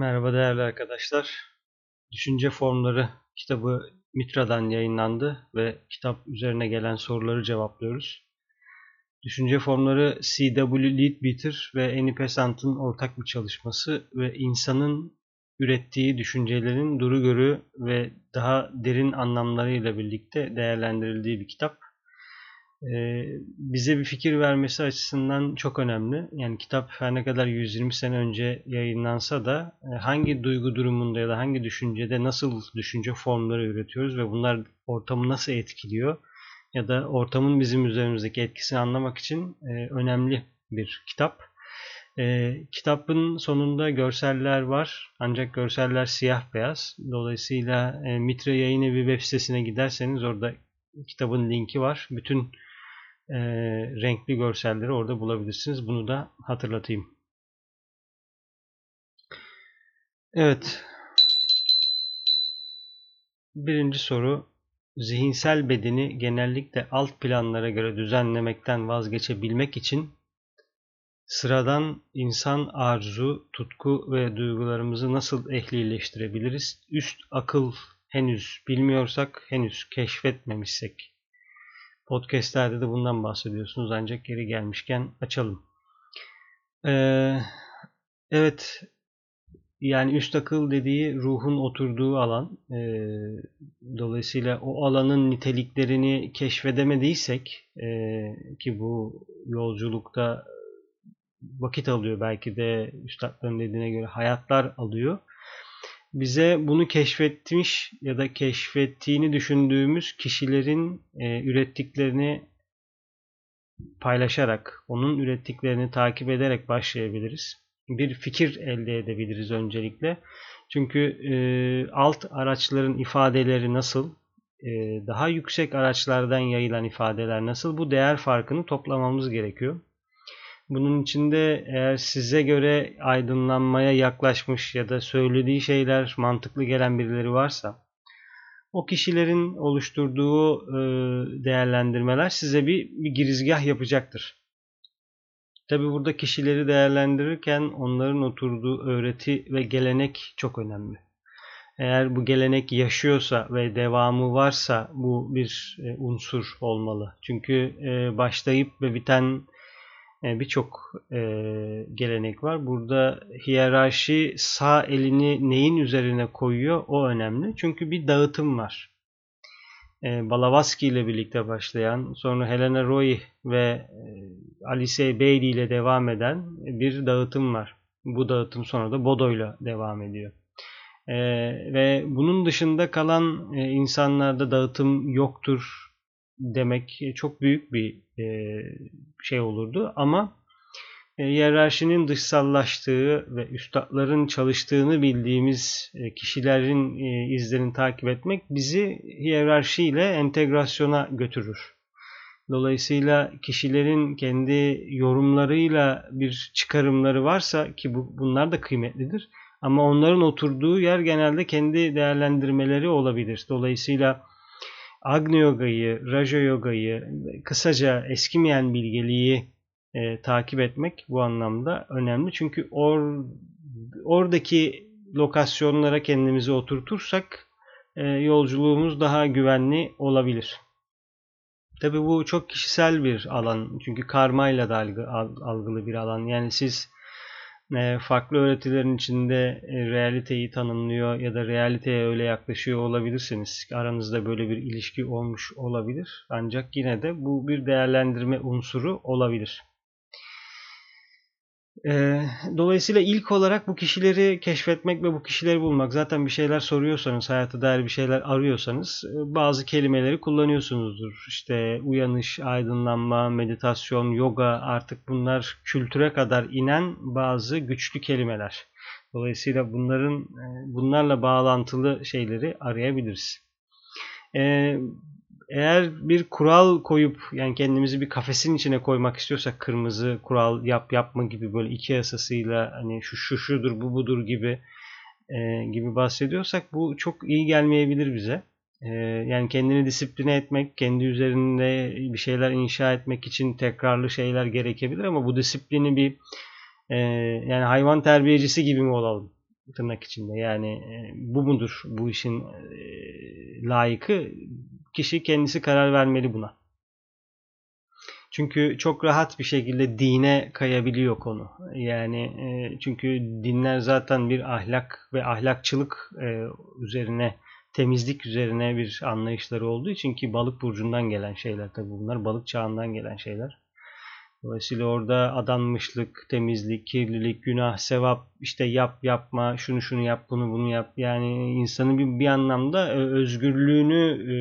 Merhaba değerli arkadaşlar. Düşünce Formları kitabı Mitra'dan yayınlandı ve kitap üzerine gelen soruları cevaplıyoruz. Düşünce Formları C.W. Leadbeater ve Annie Besant'ın ortak bir çalışması ve insanın ürettiği düşüncelerin duru görü ve daha derin anlamlarıyla birlikte değerlendirildiği bir kitap. Ee, bize bir fikir vermesi açısından çok önemli. Yani kitap her ne kadar 120 sene önce yayınlansa da e, hangi duygu durumunda ya da hangi düşüncede nasıl düşünce formları üretiyoruz ve bunlar ortamı nasıl etkiliyor ya da ortamın bizim üzerimizdeki etkisini anlamak için e, önemli bir kitap. E, kitabın sonunda görseller var ancak görseller siyah beyaz. Dolayısıyla Mitre Yayın Evi web sitesine giderseniz orada kitabın linki var. Bütün e, renkli görselleri orada bulabilirsiniz. Bunu da hatırlatayım. Evet. Birinci soru. Zihinsel bedeni genellikle alt planlara göre düzenlemekten vazgeçebilmek için sıradan insan arzu, tutku ve duygularımızı nasıl ehlileştirebiliriz? Üst akıl henüz bilmiyorsak, henüz keşfetmemişsek Podcast'lerde de bundan bahsediyorsunuz ancak geri gelmişken açalım. Ee, evet yani üst akıl dediği ruhun oturduğu alan. Ee, dolayısıyla o alanın niteliklerini keşfedemediysek e, ki bu yolculukta vakit alıyor belki de üstadların dediğine göre hayatlar alıyor bize bunu keşfetmiş ya da keşfettiğini düşündüğümüz kişilerin e, ürettiklerini paylaşarak, onun ürettiklerini takip ederek başlayabiliriz. Bir fikir elde edebiliriz öncelikle. Çünkü e, alt araçların ifadeleri nasıl, e, daha yüksek araçlardan yayılan ifadeler nasıl bu değer farkını toplamamız gerekiyor. Bunun içinde eğer size göre aydınlanmaya yaklaşmış ya da söylediği şeyler mantıklı gelen birileri varsa o kişilerin oluşturduğu e, değerlendirmeler size bir, bir girizgah yapacaktır. Tabi burada kişileri değerlendirirken onların oturduğu öğreti ve gelenek çok önemli. Eğer bu gelenek yaşıyorsa ve devamı varsa bu bir e, unsur olmalı. Çünkü e, başlayıp ve biten e, birçok e, gelenek var. Burada hiyerarşi sağ elini neyin üzerine koyuyor o önemli. Çünkü bir dağıtım var. E, Balavaski ile birlikte başlayan, sonra Helena Roy ve e, Alice Bailey ile devam eden bir dağıtım var. Bu dağıtım sonra da Bodo ile devam ediyor. E, ve bunun dışında kalan e, insanlarda dağıtım yoktur demek çok büyük bir e, şey olurdu ama e, hiyerarşinin dışsallaştığı ve üstadların çalıştığını bildiğimiz e, kişilerin izlerini takip etmek bizi hiyerarşiyle entegrasyona götürür. Dolayısıyla kişilerin kendi yorumlarıyla bir çıkarımları varsa ki bu, bunlar da kıymetlidir. Ama onların oturduğu yer genelde kendi değerlendirmeleri olabilir. Dolayısıyla Agni Yoga'yı, Raja Yoga'yı, kısaca eskimeyen bilgeliği e, takip etmek bu anlamda önemli. Çünkü or, oradaki lokasyonlara kendimizi oturtursak e, yolculuğumuz daha güvenli olabilir. Tabi bu çok kişisel bir alan. Çünkü karmayla da algılı bir alan. Yani siz farklı öğretilerin içinde e, realiteyi tanımlıyor ya da realiteye öyle yaklaşıyor olabilirsiniz. Aranızda böyle bir ilişki olmuş olabilir. Ancak yine de bu bir değerlendirme unsuru olabilir. E, dolayısıyla ilk olarak bu kişileri keşfetmek ve bu kişileri bulmak. Zaten bir şeyler soruyorsanız, hayata dair bir şeyler arıyorsanız e, bazı kelimeleri kullanıyorsunuzdur. İşte uyanış, aydınlanma, meditasyon, yoga artık bunlar kültüre kadar inen bazı güçlü kelimeler. Dolayısıyla bunların e, bunlarla bağlantılı şeyleri arayabiliriz. Ee, eğer bir kural koyup yani kendimizi bir kafesin içine koymak istiyorsak kırmızı kural yap yapma gibi böyle iki yasasıyla hani şu şu şudur bu budur gibi e, gibi bahsediyorsak bu çok iyi gelmeyebilir bize. E, yani kendini disipline etmek, kendi üzerinde bir şeyler inşa etmek için tekrarlı şeyler gerekebilir ama bu disiplini bir e, yani hayvan terbiyecisi gibi mi olalım? Tırnak içinde. Yani e, bu mudur bu işin e, layıkı? Kişi kendisi karar vermeli buna. Çünkü çok rahat bir şekilde dine kayabiliyor konu. Yani e, çünkü dinler zaten bir ahlak ve ahlakçılık e, üzerine, temizlik üzerine bir anlayışları olduğu için ki balık burcundan gelen şeyler tabii bunlar. Balık çağından gelen şeyler. Dolayısıyla orada adanmışlık, temizlik, kirlilik, günah, sevap, işte yap yapma, şunu şunu yap, bunu bunu yap. Yani insanın bir, bir anlamda e, özgürlüğünü e,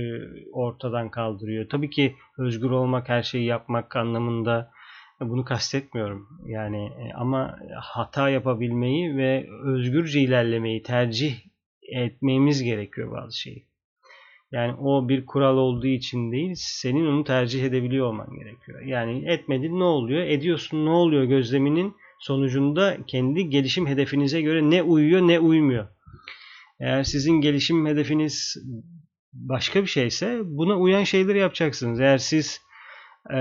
ortadan kaldırıyor. Tabii ki özgür olmak, her şeyi yapmak anlamında bunu kastetmiyorum. Yani e, ama hata yapabilmeyi ve özgürce ilerlemeyi tercih etmemiz gerekiyor bazı şeyi. Yani o bir kural olduğu için değil, senin onu tercih edebiliyor olman gerekiyor. Yani etmedin ne oluyor? Ediyorsun ne oluyor gözleminin sonucunda kendi gelişim hedefinize göre ne uyuyor ne uymuyor. Eğer sizin gelişim hedefiniz başka bir şeyse buna uyan şeyleri yapacaksınız. Eğer siz e,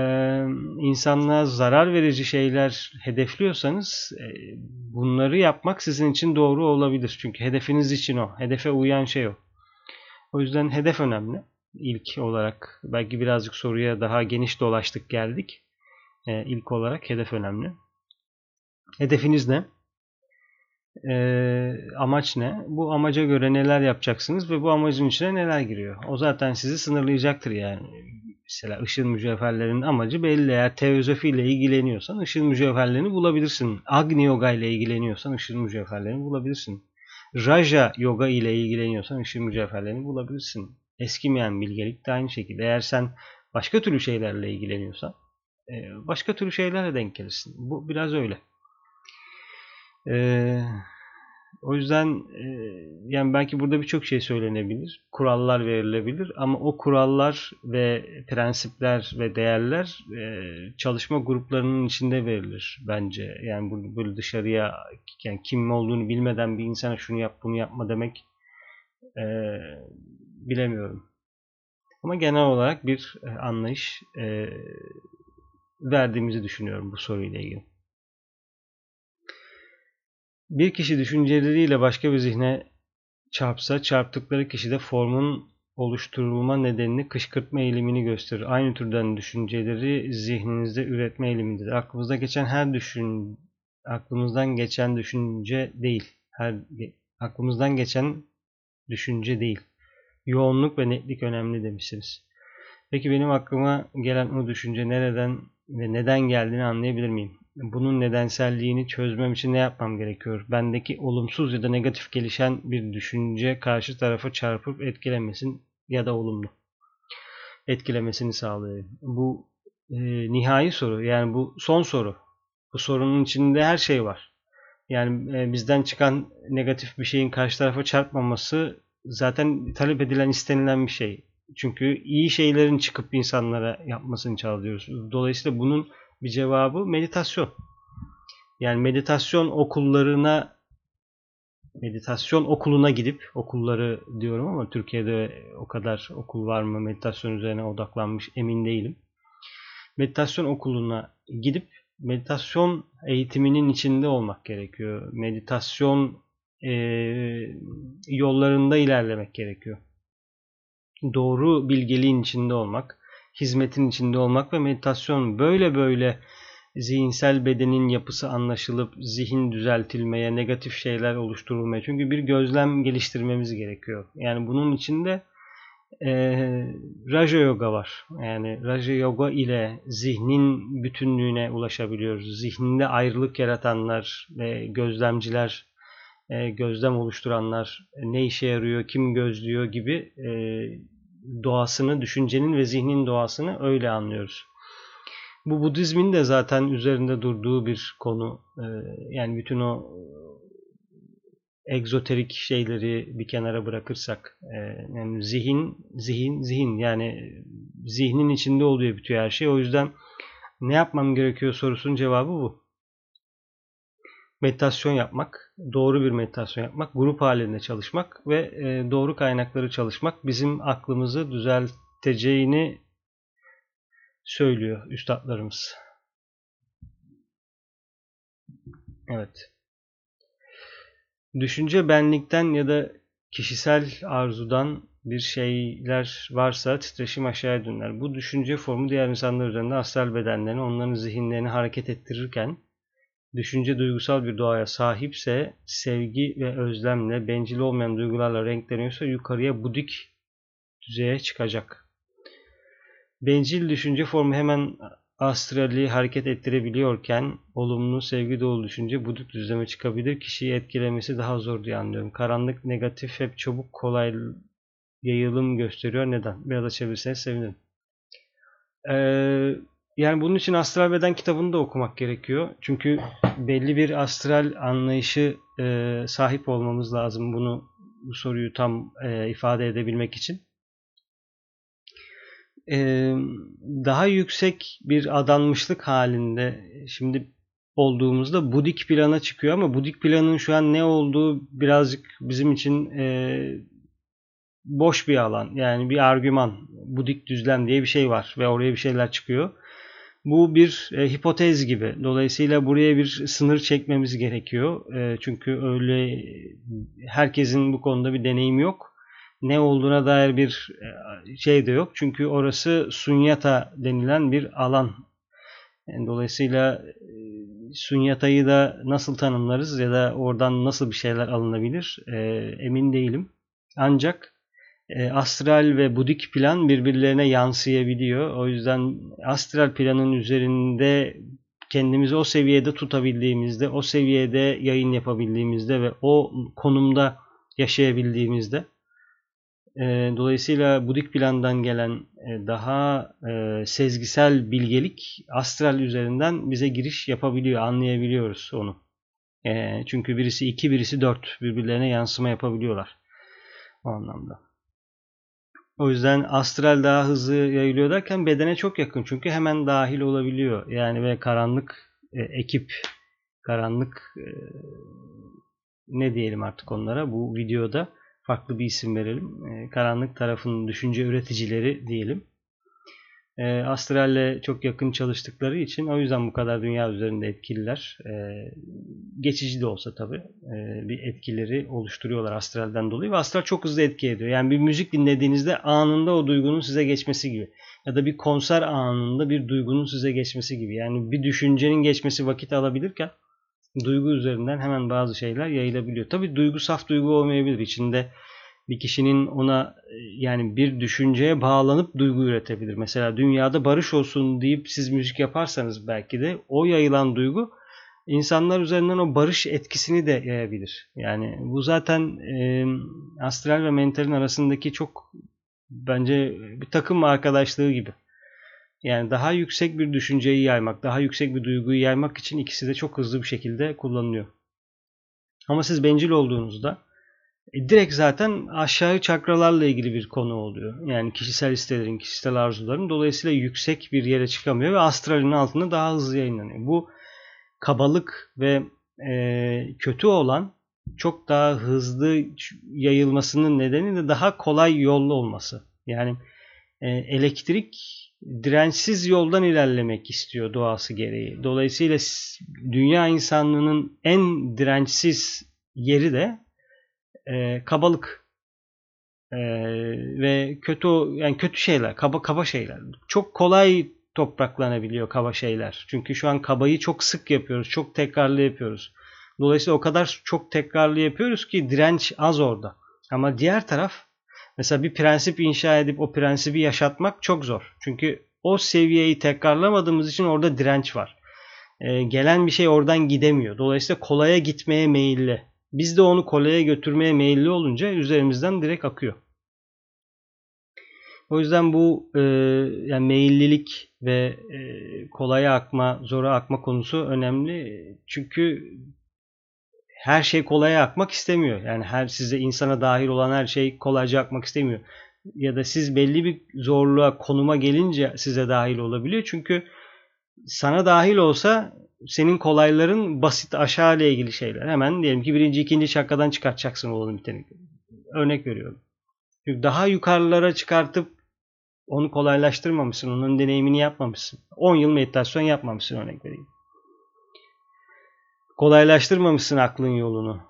insanlığa zarar verici şeyler hedefliyorsanız e, bunları yapmak sizin için doğru olabilir. Çünkü hedefiniz için o. Hedefe uyan şey o. O yüzden hedef önemli. İlk olarak belki birazcık soruya daha geniş dolaştık geldik. Ee, ilk olarak hedef önemli. Hedefiniz ne? Ee, amaç ne? Bu amaca göre neler yapacaksınız ve bu amacın içine neler giriyor? O zaten sizi sınırlayacaktır yani. Mesela ışın mücevherlerinin amacı belli. Eğer teozofi ile ilgileniyorsan ışın mücevherlerini bulabilirsin. Agni yoga ile ilgileniyorsan ışın mücevherlerini bulabilirsin. Raja yoga ile ilgileniyorsan ışın mücevherlerini bulabilirsin. Eskimeyen bilgelik de aynı şekilde. Eğer sen başka türlü şeylerle ilgileniyorsan e, başka türlü şeylerle denk gelirsin. Bu biraz öyle. Ee, o yüzden e, yani belki burada birçok şey söylenebilir. Kurallar verilebilir ama o kurallar ve prensipler ve değerler e, çalışma gruplarının içinde verilir bence. Yani böyle dışarıya yani kim olduğunu bilmeden bir insana şunu yap bunu yapma demek e, bilemiyorum. Ama genel olarak bir anlayış verdiğimizi düşünüyorum bu soruyla ilgili. Bir kişi düşünceleriyle başka bir zihne çarpsa, çarptıkları kişide formun oluşturulma nedenini kışkırtma eğilimini gösterir. Aynı türden düşünceleri zihninizde üretme eğilimidir. Aklımızda geçen her düşün aklımızdan geçen düşünce değil. Her aklımızdan geçen düşünce değil. Yoğunluk ve netlik önemli demişsiniz. Peki benim aklıma gelen o düşünce nereden ve neden geldiğini anlayabilir miyim? Bunun nedenselliğini çözmem için ne yapmam gerekiyor? Bendeki olumsuz ya da negatif gelişen bir düşünce karşı tarafa çarpıp etkilemesin ya da olumlu etkilemesini sağlayayım. Bu e, nihai soru yani bu son soru. Bu sorunun içinde her şey var. Yani e, bizden çıkan negatif bir şeyin karşı tarafa çarpmaması zaten talep edilen istenilen bir şey. Çünkü iyi şeylerin çıkıp insanlara yapmasını çağırıyoruz. Dolayısıyla bunun bir cevabı meditasyon. Yani meditasyon okullarına meditasyon okuluna gidip okulları diyorum ama Türkiye'de o kadar okul var mı meditasyon üzerine odaklanmış emin değilim. Meditasyon okuluna gidip meditasyon eğitiminin içinde olmak gerekiyor. Meditasyon e, yollarında ilerlemek gerekiyor. Doğru bilgeliğin içinde olmak, hizmetin içinde olmak ve meditasyon böyle böyle zihinsel bedenin yapısı anlaşılıp zihin düzeltilmeye, negatif şeyler oluşturulmaya. Çünkü bir gözlem geliştirmemiz gerekiyor. Yani bunun içinde e, Raja Yoga var. Yani Raja Yoga ile zihnin bütünlüğüne ulaşabiliyoruz. Zihninde ayrılık yaratanlar ve gözlemciler, e, gözlem oluşturanlar ne işe yarıyor, kim gözlüyor gibi e, doğasını, düşüncenin ve zihnin doğasını öyle anlıyoruz. Bu Budizmin de zaten üzerinde durduğu bir konu. Ee, yani bütün o e, egzoterik şeyleri bir kenara bırakırsak e, yani zihin, zihin, zihin yani zihnin içinde oluyor bütün her şey. O yüzden ne yapmam gerekiyor sorusunun cevabı bu. Meditasyon yapmak, doğru bir meditasyon yapmak, grup halinde çalışmak ve e, doğru kaynakları çalışmak bizim aklımızı düzelteceğini söylüyor üstadlarımız. Evet. düşünce benlikten ya da kişisel arzudan bir şeyler varsa titreşim aşağıya döner. Bu düşünce formu diğer insanlar üzerinde astral bedenlerini, onların zihinlerini hareket ettirirken düşünce duygusal bir doğaya sahipse, sevgi ve özlemle, bencil olmayan duygularla renkleniyorsa yukarıya budik düzeye çıkacak. Bencil düşünce formu hemen astrali hareket ettirebiliyorken olumlu sevgi dolu düşünce budik düzleme çıkabilir. Kişiyi etkilemesi daha zor diye anlıyorum. Karanlık, negatif hep çabuk kolay yayılım gösteriyor. Neden? Biraz açabilirseniz sevinirim. Ee, yani bunun için Astral Beden kitabını da okumak gerekiyor. Çünkü belli bir astral anlayışı e, sahip olmamız lazım bunu bu soruyu tam e, ifade edebilmek için. E, daha yüksek bir adanmışlık halinde şimdi olduğumuzda budik plana çıkıyor ama budik planın şu an ne olduğu birazcık bizim için e, boş bir alan. Yani bir argüman, budik düzlem diye bir şey var ve oraya bir şeyler çıkıyor. Bu bir e, hipotez gibi. Dolayısıyla buraya bir sınır çekmemiz gerekiyor. E, çünkü öyle herkesin bu konuda bir deneyim yok. Ne olduğuna dair bir e, şey de yok. Çünkü orası sunyata denilen bir alan. Yani dolayısıyla e, sunyatayı da nasıl tanımlarız ya da oradan nasıl bir şeyler alınabilir e, emin değilim. Ancak e, astral ve budik plan birbirlerine yansıyabiliyor. O yüzden astral planın üzerinde kendimizi o seviyede tutabildiğimizde, o seviyede yayın yapabildiğimizde ve o konumda yaşayabildiğimizde e, dolayısıyla budik plandan gelen e, daha sezgisel bilgelik astral üzerinden bize giriş yapabiliyor, anlayabiliyoruz onu. Çünkü birisi iki, birisi dört birbirlerine yansıma yapabiliyorlar o anlamda. O yüzden astral daha hızlı yayılıyor derken bedene çok yakın. Çünkü hemen dahil olabiliyor. Yani ve karanlık e, ekip, karanlık e, ne diyelim artık onlara bu videoda farklı bir isim verelim. E, karanlık tarafının düşünce üreticileri diyelim e, Astral'le çok yakın çalıştıkları için o yüzden bu kadar dünya üzerinde etkililer. E, geçici de olsa tabii e, bir etkileri oluşturuyorlar Astral'den dolayı ve Astral çok hızlı etki ediyor. Yani bir müzik dinlediğinizde anında o duygunun size geçmesi gibi ya da bir konser anında bir duygunun size geçmesi gibi. Yani bir düşüncenin geçmesi vakit alabilirken duygu üzerinden hemen bazı şeyler yayılabiliyor. Tabii duygu saf duygu olmayabilir. İçinde bir kişinin ona e, yani bir düşünceye bağlanıp duygu üretebilir. Mesela dünyada barış olsun deyip siz müzik yaparsanız belki de o yayılan duygu insanlar üzerinden o barış etkisini de yayabilir. Yani bu zaten e, astral ve mentalin arasındaki çok bence bir takım arkadaşlığı gibi. Yani daha yüksek bir düşünceyi yaymak, daha yüksek bir duyguyu yaymak için ikisi de çok hızlı bir şekilde kullanılıyor. Ama siz bencil olduğunuzda e, direkt zaten aşağı çakralarla ilgili bir konu oluyor. Yani kişisel isteğlerin, kişisel arzuların. Dolayısıyla yüksek bir yere çıkamıyor ve astralin altında daha hızlı yayınlanıyor. Bu kabalık ve e, kötü olan çok daha hızlı yayılmasının nedeni de daha kolay yollu olması. Yani e, elektrik dirençsiz yoldan ilerlemek istiyor doğası gereği. Dolayısıyla dünya insanlığının en dirençsiz yeri de e, kabalık e, ve kötü yani kötü şeyler, kaba kaba şeyler. Çok kolay topraklanabiliyor kaba şeyler. Çünkü şu an kabayı çok sık yapıyoruz, çok tekrarlı yapıyoruz. Dolayısıyla o kadar çok tekrarlı yapıyoruz ki direnç az orada. Ama diğer taraf mesela bir prensip inşa edip o prensibi yaşatmak çok zor. Çünkü o seviyeyi tekrarlamadığımız için orada direnç var. Ee, gelen bir şey oradan gidemiyor. Dolayısıyla kolaya gitmeye meyilli. Biz de onu koleye götürmeye meyilli olunca üzerimizden direkt akıyor. O yüzden bu e, yani meyillilik ve e, kolaya akma, zora akma konusu önemli. Çünkü her şey kolaya akmak istemiyor. Yani her size insana dahil olan her şey kolayca akmak istemiyor. Ya da siz belli bir zorluğa, konuma gelince size dahil olabiliyor. Çünkü sana dahil olsa senin kolayların basit aşağı ile ilgili şeyler. Hemen diyelim ki birinci, ikinci şakadan çıkartacaksın olanı biteni. Örnek veriyorum. Çünkü daha yukarılara çıkartıp onu kolaylaştırmamışsın. Onun deneyimini yapmamışsın. 10 yıl meditasyon yapmamışsın örnek vereyim. Kolaylaştırmamışsın aklın yolunu.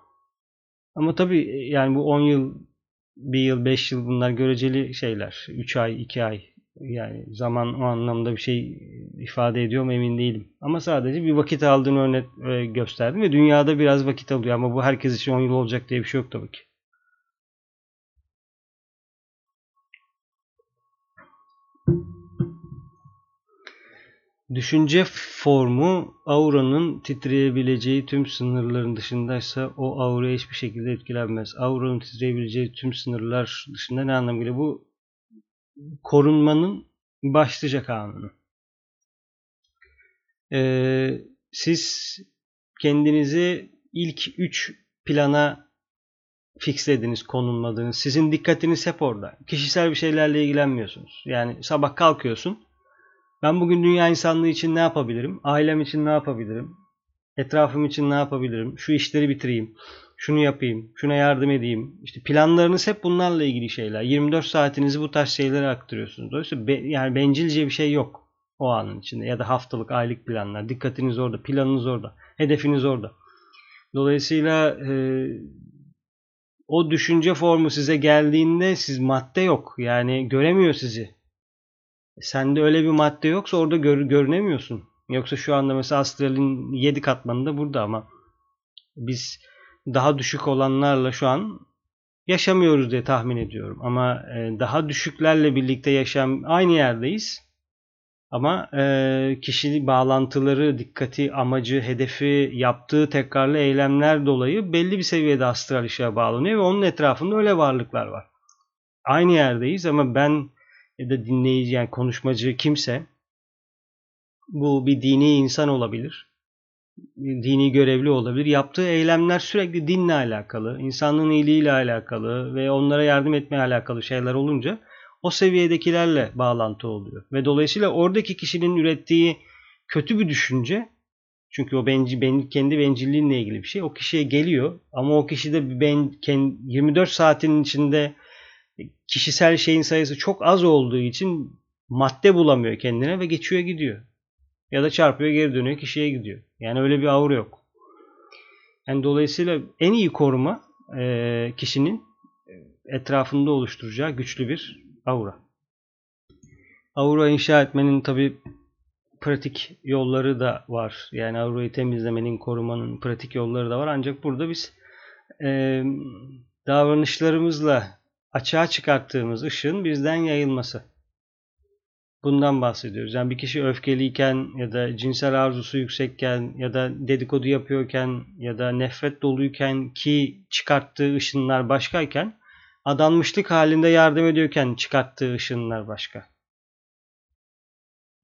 Ama tabii yani bu 10 yıl, 1 yıl, 5 yıl bunlar göreceli şeyler. 3 ay, 2 ay yani zaman o anlamda bir şey ifade ediyor mu emin değilim. Ama sadece bir vakit aldığını örnek e, gösterdim ve dünyada biraz vakit alıyor ama bu herkes için 10 yıl olacak diye bir şey yok tabii ki. Düşünce formu auranın titreyebileceği tüm sınırların dışındaysa o aura hiçbir şekilde etkilenmez. Auranın titreyebileceği tüm sınırlar dışında ne anlam geliyor? Bu korunmanın başlıca kanunu. Ee, siz kendinizi ilk üç plana fixlediniz, konumladınız. Sizin dikkatiniz hep orada. Kişisel bir şeylerle ilgilenmiyorsunuz. Yani sabah kalkıyorsun. Ben bugün dünya insanlığı için ne yapabilirim? Ailem için ne yapabilirim? Etrafım için ne yapabilirim? Şu işleri bitireyim. Şunu yapayım. Şuna yardım edeyim. İşte planlarınız hep bunlarla ilgili şeyler. 24 saatinizi bu tarz şeylere aktarıyorsunuz. Dolayısıyla be, yani bencilce bir şey yok o anın içinde. Ya da haftalık, aylık planlar. Dikkatiniz orada. Planınız orada. Hedefiniz orada. Dolayısıyla e, o düşünce formu size geldiğinde siz madde yok. Yani göremiyor sizi. Sende öyle bir madde yoksa orada gör, görünemiyorsun. Yoksa şu anda mesela astralin 7 katmanında burada ama biz daha düşük olanlarla şu an yaşamıyoruz diye tahmin ediyorum. Ama e, daha düşüklerle birlikte yaşam aynı yerdeyiz. Ama e, kişi bağlantıları, dikkati, amacı, hedefi, yaptığı tekrarlı eylemler dolayı belli bir seviyede astral ışığa bağlanıyor ve onun etrafında öyle varlıklar var. Aynı yerdeyiz ama ben ya da dinleyici yani konuşmacı kimse bu bir dini insan olabilir. Dini görevli olabilir. Yaptığı eylemler sürekli dinle alakalı, insanlığın iyiliğiyle alakalı ve onlara yardım etmeye alakalı şeyler olunca o seviyedekilerle bağlantı oluyor. Ve dolayısıyla oradaki kişinin ürettiği kötü bir düşünce çünkü o benci, ben, kendi bencilliğinle ilgili bir şey. O kişiye geliyor ama o kişi de ben, 24 saatin içinde kişisel şeyin sayısı çok az olduğu için madde bulamıyor kendine ve geçiyor gidiyor. Ya da çarpıyor geri dönüyor kişiye gidiyor. Yani öyle bir aura yok. Yani dolayısıyla en iyi koruma e, kişinin etrafında oluşturacağı güçlü bir aura. Aura inşa etmenin tabi pratik yolları da var. Yani aurayı temizlemenin, korumanın pratik yolları da var. Ancak burada biz e, davranışlarımızla açığa çıkarttığımız ışığın bizden yayılması. Bundan bahsediyoruz. Yani bir kişi öfkeliyken ya da cinsel arzusu yüksekken ya da dedikodu yapıyorken ya da nefret doluyken ki çıkarttığı ışınlar başkayken adanmışlık halinde yardım ediyorken çıkarttığı ışınlar başka.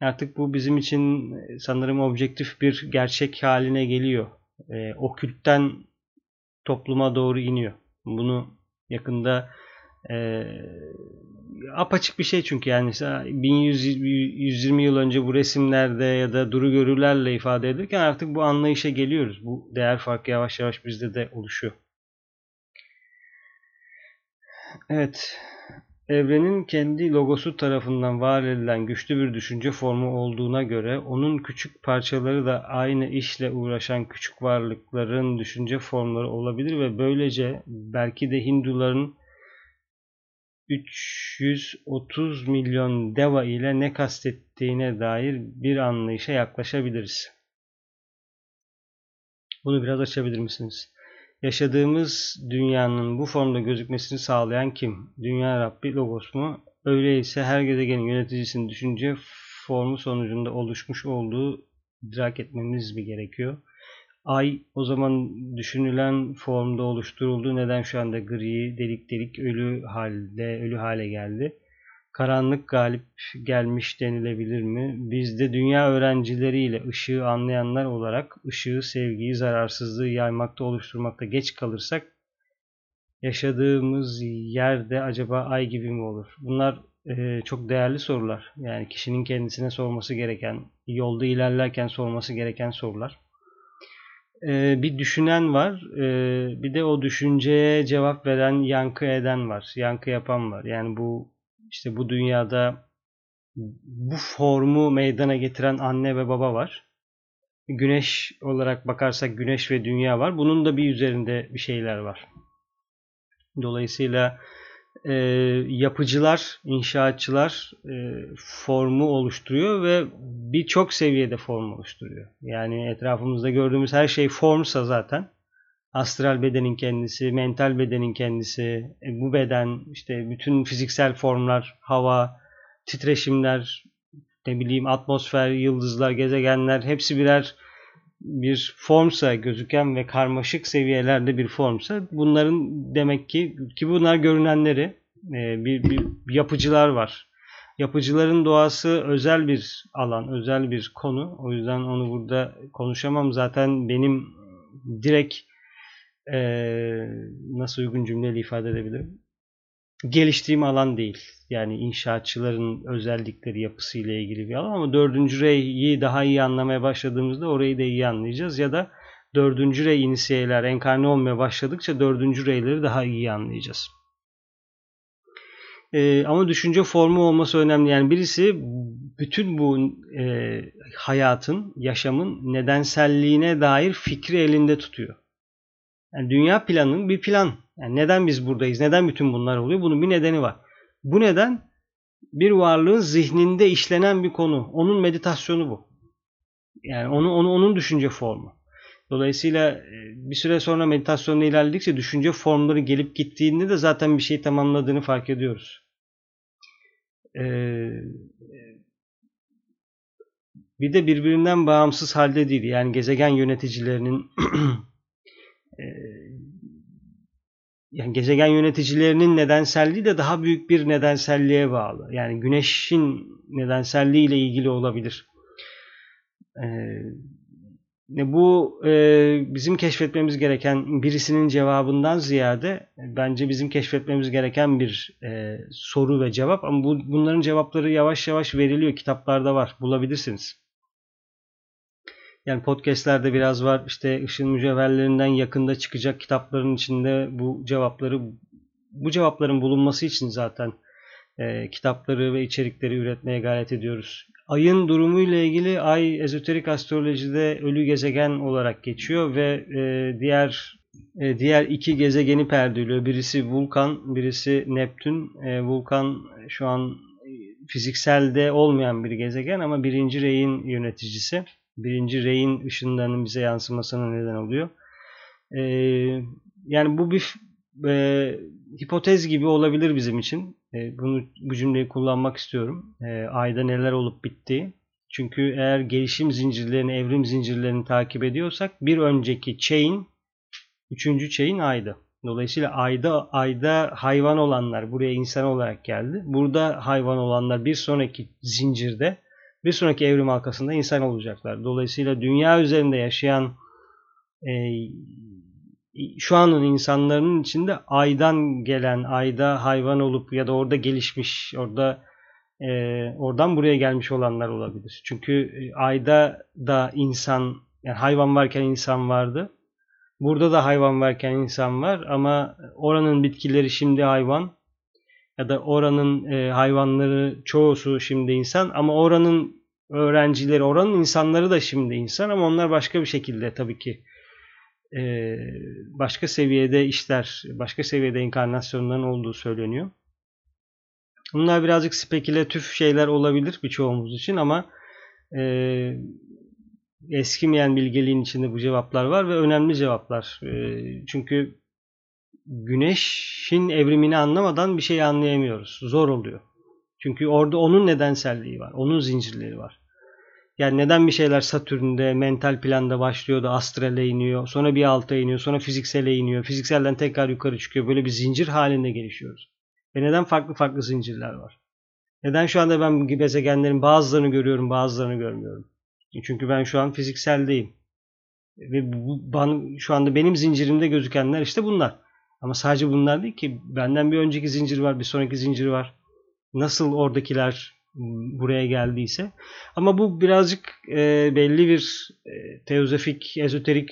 Artık bu bizim için sanırım objektif bir gerçek haline geliyor. E, okültten topluma doğru iniyor. Bunu yakında e, apaçık bir şey çünkü yani 1120 yıl önce bu resimlerde ya da duru görülerle ifade edilirken artık bu anlayışa geliyoruz. Bu değer farkı yavaş yavaş bizde de oluşuyor. Evet. Evrenin kendi logosu tarafından var edilen güçlü bir düşünce formu olduğuna göre onun küçük parçaları da aynı işle uğraşan küçük varlıkların düşünce formları olabilir ve böylece belki de Hinduların 330 milyon deva ile ne kastettiğine dair bir anlayışa yaklaşabiliriz. Bunu biraz açabilir misiniz? Yaşadığımız dünyanın bu formda gözükmesini sağlayan kim? Dünya Rabbi Logos mu? Öyleyse her gezegenin yöneticisinin düşünce formu sonucunda oluşmuş olduğu idrak etmemiz mi gerekiyor? Ay o zaman düşünülen formda oluşturuldu. Neden şu anda gri, delik delik ölü halde, ölü hale geldi? Karanlık galip gelmiş denilebilir mi? Biz de dünya öğrencileriyle ışığı anlayanlar olarak ışığı, sevgiyi, zararsızlığı yaymakta, oluşturmakta geç kalırsak yaşadığımız yerde acaba ay gibi mi olur? Bunlar e, çok değerli sorular. Yani kişinin kendisine sorması gereken, yolda ilerlerken sorması gereken sorular e, bir düşünen var. E, bir de o düşünceye cevap veren, yankı eden var. Yankı yapan var. Yani bu işte bu dünyada bu formu meydana getiren anne ve baba var. Güneş olarak bakarsak güneş ve dünya var. Bunun da bir üzerinde bir şeyler var. Dolayısıyla e, yapıcılar, inşaatçılar e, formu oluşturuyor ve birçok seviyede form oluşturuyor. Yani etrafımızda gördüğümüz her şey formsa zaten astral bedenin kendisi, mental bedenin kendisi, e, bu beden, işte bütün fiziksel formlar, hava, titreşimler, ne bileyim atmosfer, yıldızlar, gezegenler hepsi birer bir formsa gözüken ve karmaşık seviyelerde bir formsa bunların demek ki ki bunlar görünenleri e, bir, bir yapıcılar var. Yapıcıların doğası özel bir alan, özel bir konu. O yüzden onu burada konuşamam. Zaten benim direkt e, nasıl uygun cümleyle ifade edebilirim? Geliştiğim alan değil. Yani inşaatçıların özellikleri yapısıyla ilgili bir alan ama dördüncü reyi daha iyi anlamaya başladığımızda orayı da iyi anlayacağız. Ya da dördüncü rey inisiyeler enkarne olmaya başladıkça dördüncü reyleri daha iyi anlayacağız. Ee, ama düşünce formu olması önemli. Yani birisi bütün bu e, hayatın, yaşamın nedenselliğine dair fikri elinde tutuyor. Yani dünya planının bir plan. Yani neden biz buradayız? Neden bütün bunlar oluyor? Bunun bir nedeni var. Bu neden bir varlığın zihninde işlenen bir konu. Onun meditasyonu bu. Yani onu, onu onun düşünce formu. Dolayısıyla e, bir süre sonra meditasyonla ilerledikçe düşünce formları gelip gittiğinde de zaten bir şeyi tamamladığını fark ediyoruz. Ee, bir de birbirinden bağımsız halde değil. Yani gezegen yöneticilerinin yani gezegen yöneticilerinin nedenselliği de daha büyük bir nedenselliğe bağlı. Yani güneşin nedenselliği ile ilgili olabilir. Ee, bu e, bizim keşfetmemiz gereken birisinin cevabından ziyade bence bizim keşfetmemiz gereken bir e, soru ve cevap. Ama bu, bunların cevapları yavaş yavaş veriliyor. Kitaplarda var. Bulabilirsiniz. Yani podcastlerde biraz var. İşte ışın mücevherlerinden yakında çıkacak kitapların içinde bu cevapları bu cevapların bulunması için zaten e, kitapları ve içerikleri üretmeye gayret ediyoruz. Ayın durumu ile ilgili ay ezoterik astrolojide ölü gezegen olarak geçiyor ve e, diğer e, diğer iki gezegeni perdeliyor. Birisi Vulkan, birisi Neptün. E, Vulkan şu an fizikselde olmayan bir gezegen ama birinci reyin yöneticisi birinci reyin ışınlarının bize yansımasına neden oluyor. Ee, yani bu bir e, hipotez gibi olabilir bizim için. E, bunu bu cümleyi kullanmak istiyorum. E, ayda neler olup bittiği. Çünkü eğer gelişim zincirlerini, evrim zincirlerini takip ediyorsak bir önceki chain, üçüncü chain ayda. Dolayısıyla ayda ayda hayvan olanlar buraya insan olarak geldi. Burada hayvan olanlar bir sonraki zincirde bir sonraki evrim halkasında insan olacaklar. Dolayısıyla dünya üzerinde yaşayan e, şu anın insanların içinde aydan gelen, ayda hayvan olup ya da orada gelişmiş, orada e, oradan buraya gelmiş olanlar olabilir. Çünkü e, ayda da insan, yani hayvan varken insan vardı. Burada da hayvan varken insan var ama oranın bitkileri şimdi hayvan, ya da oranın e, hayvanları çoğusu şimdi insan ama oranın öğrencileri, oranın insanları da şimdi insan ama onlar başka bir şekilde tabii ki e, başka seviyede işler, başka seviyede inkarnasyonların olduğu söyleniyor. Bunlar birazcık spekülatif şeyler olabilir birçoğumuz için ama e, eskimeyen bilgeliğin içinde bu cevaplar var ve önemli cevaplar. E, çünkü güneşin evrimini anlamadan bir şey anlayamıyoruz. Zor oluyor. Çünkü orada onun nedenselliği var. Onun zincirleri var. Yani neden bir şeyler Satürn'de mental planda başlıyor da astrale iniyor. Sonra bir alta iniyor. Sonra fiziksele iniyor. Fizikselden tekrar yukarı çıkıyor. Böyle bir zincir halinde gelişiyoruz. Ve neden farklı farklı zincirler var? Neden şu anda ben gezegenlerin bazılarını görüyorum bazılarını görmüyorum? Çünkü ben şu an fizikseldeyim. Ve bu, ben, şu anda benim zincirimde gözükenler işte bunlar. Ama sadece bunlar değil ki. Benden bir önceki zincir var, bir sonraki zincir var. Nasıl oradakiler buraya geldiyse. Ama bu birazcık e, belli bir e, teozofik, ezoterik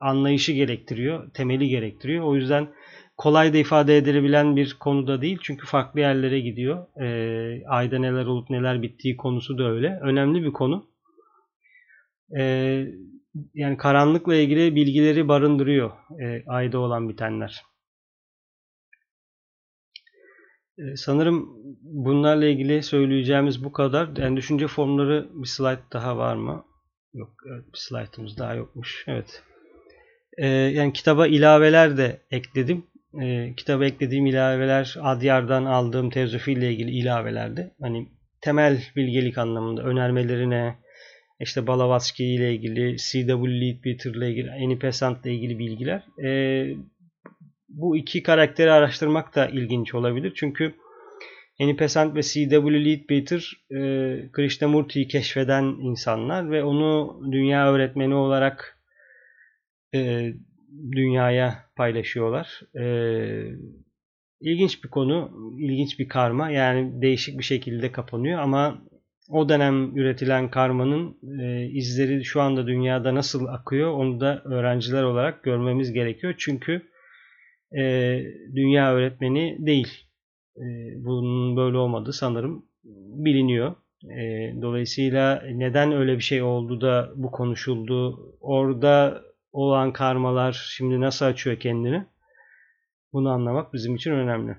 anlayışı gerektiriyor, temeli gerektiriyor. O yüzden kolay da ifade edilebilen bir konu da değil. Çünkü farklı yerlere gidiyor. E, ayda neler olup neler bittiği konusu da öyle. Önemli bir konu. E, yani karanlıkla ilgili bilgileri barındırıyor e, ayda olan bitenler. Sanırım bunlarla ilgili söyleyeceğimiz bu kadar. Yani düşünce formları bir slide daha var mı? Yok, bir slide'ımız daha yokmuş. Evet. E, yani kitaba ilaveler de ekledim. E, kitaba eklediğim ilaveler Adyar'dan aldığım teozofi ile ilgili ilavelerdi. Hani temel bilgelik anlamında önermelerine, işte Balavatsky ile ilgili, C.W. Leadbeater ile ilgili, Annie ile ilgili bilgiler. E, bu iki karakteri araştırmak da ilginç olabilir. Çünkü Annie Besant ve C.W. Leadbeater e, Krishnamurti'yi keşfeden insanlar ve onu dünya öğretmeni olarak e, dünyaya paylaşıyorlar. E, ilginç bir konu, ilginç bir karma. Yani değişik bir şekilde kapanıyor ama o dönem üretilen karmanın e, izleri şu anda dünyada nasıl akıyor onu da öğrenciler olarak görmemiz gerekiyor. Çünkü e, dünya öğretmeni değil. E, bunun böyle olmadığı sanırım biliniyor. E, dolayısıyla neden öyle bir şey oldu da bu konuşuldu? Orada olan karmalar şimdi nasıl açıyor kendini? Bunu anlamak bizim için önemli.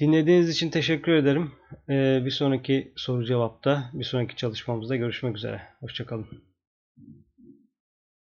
Dinlediğiniz için teşekkür ederim. Ee, bir sonraki soru cevapta, bir sonraki çalışmamızda görüşmek üzere. Hoşçakalın.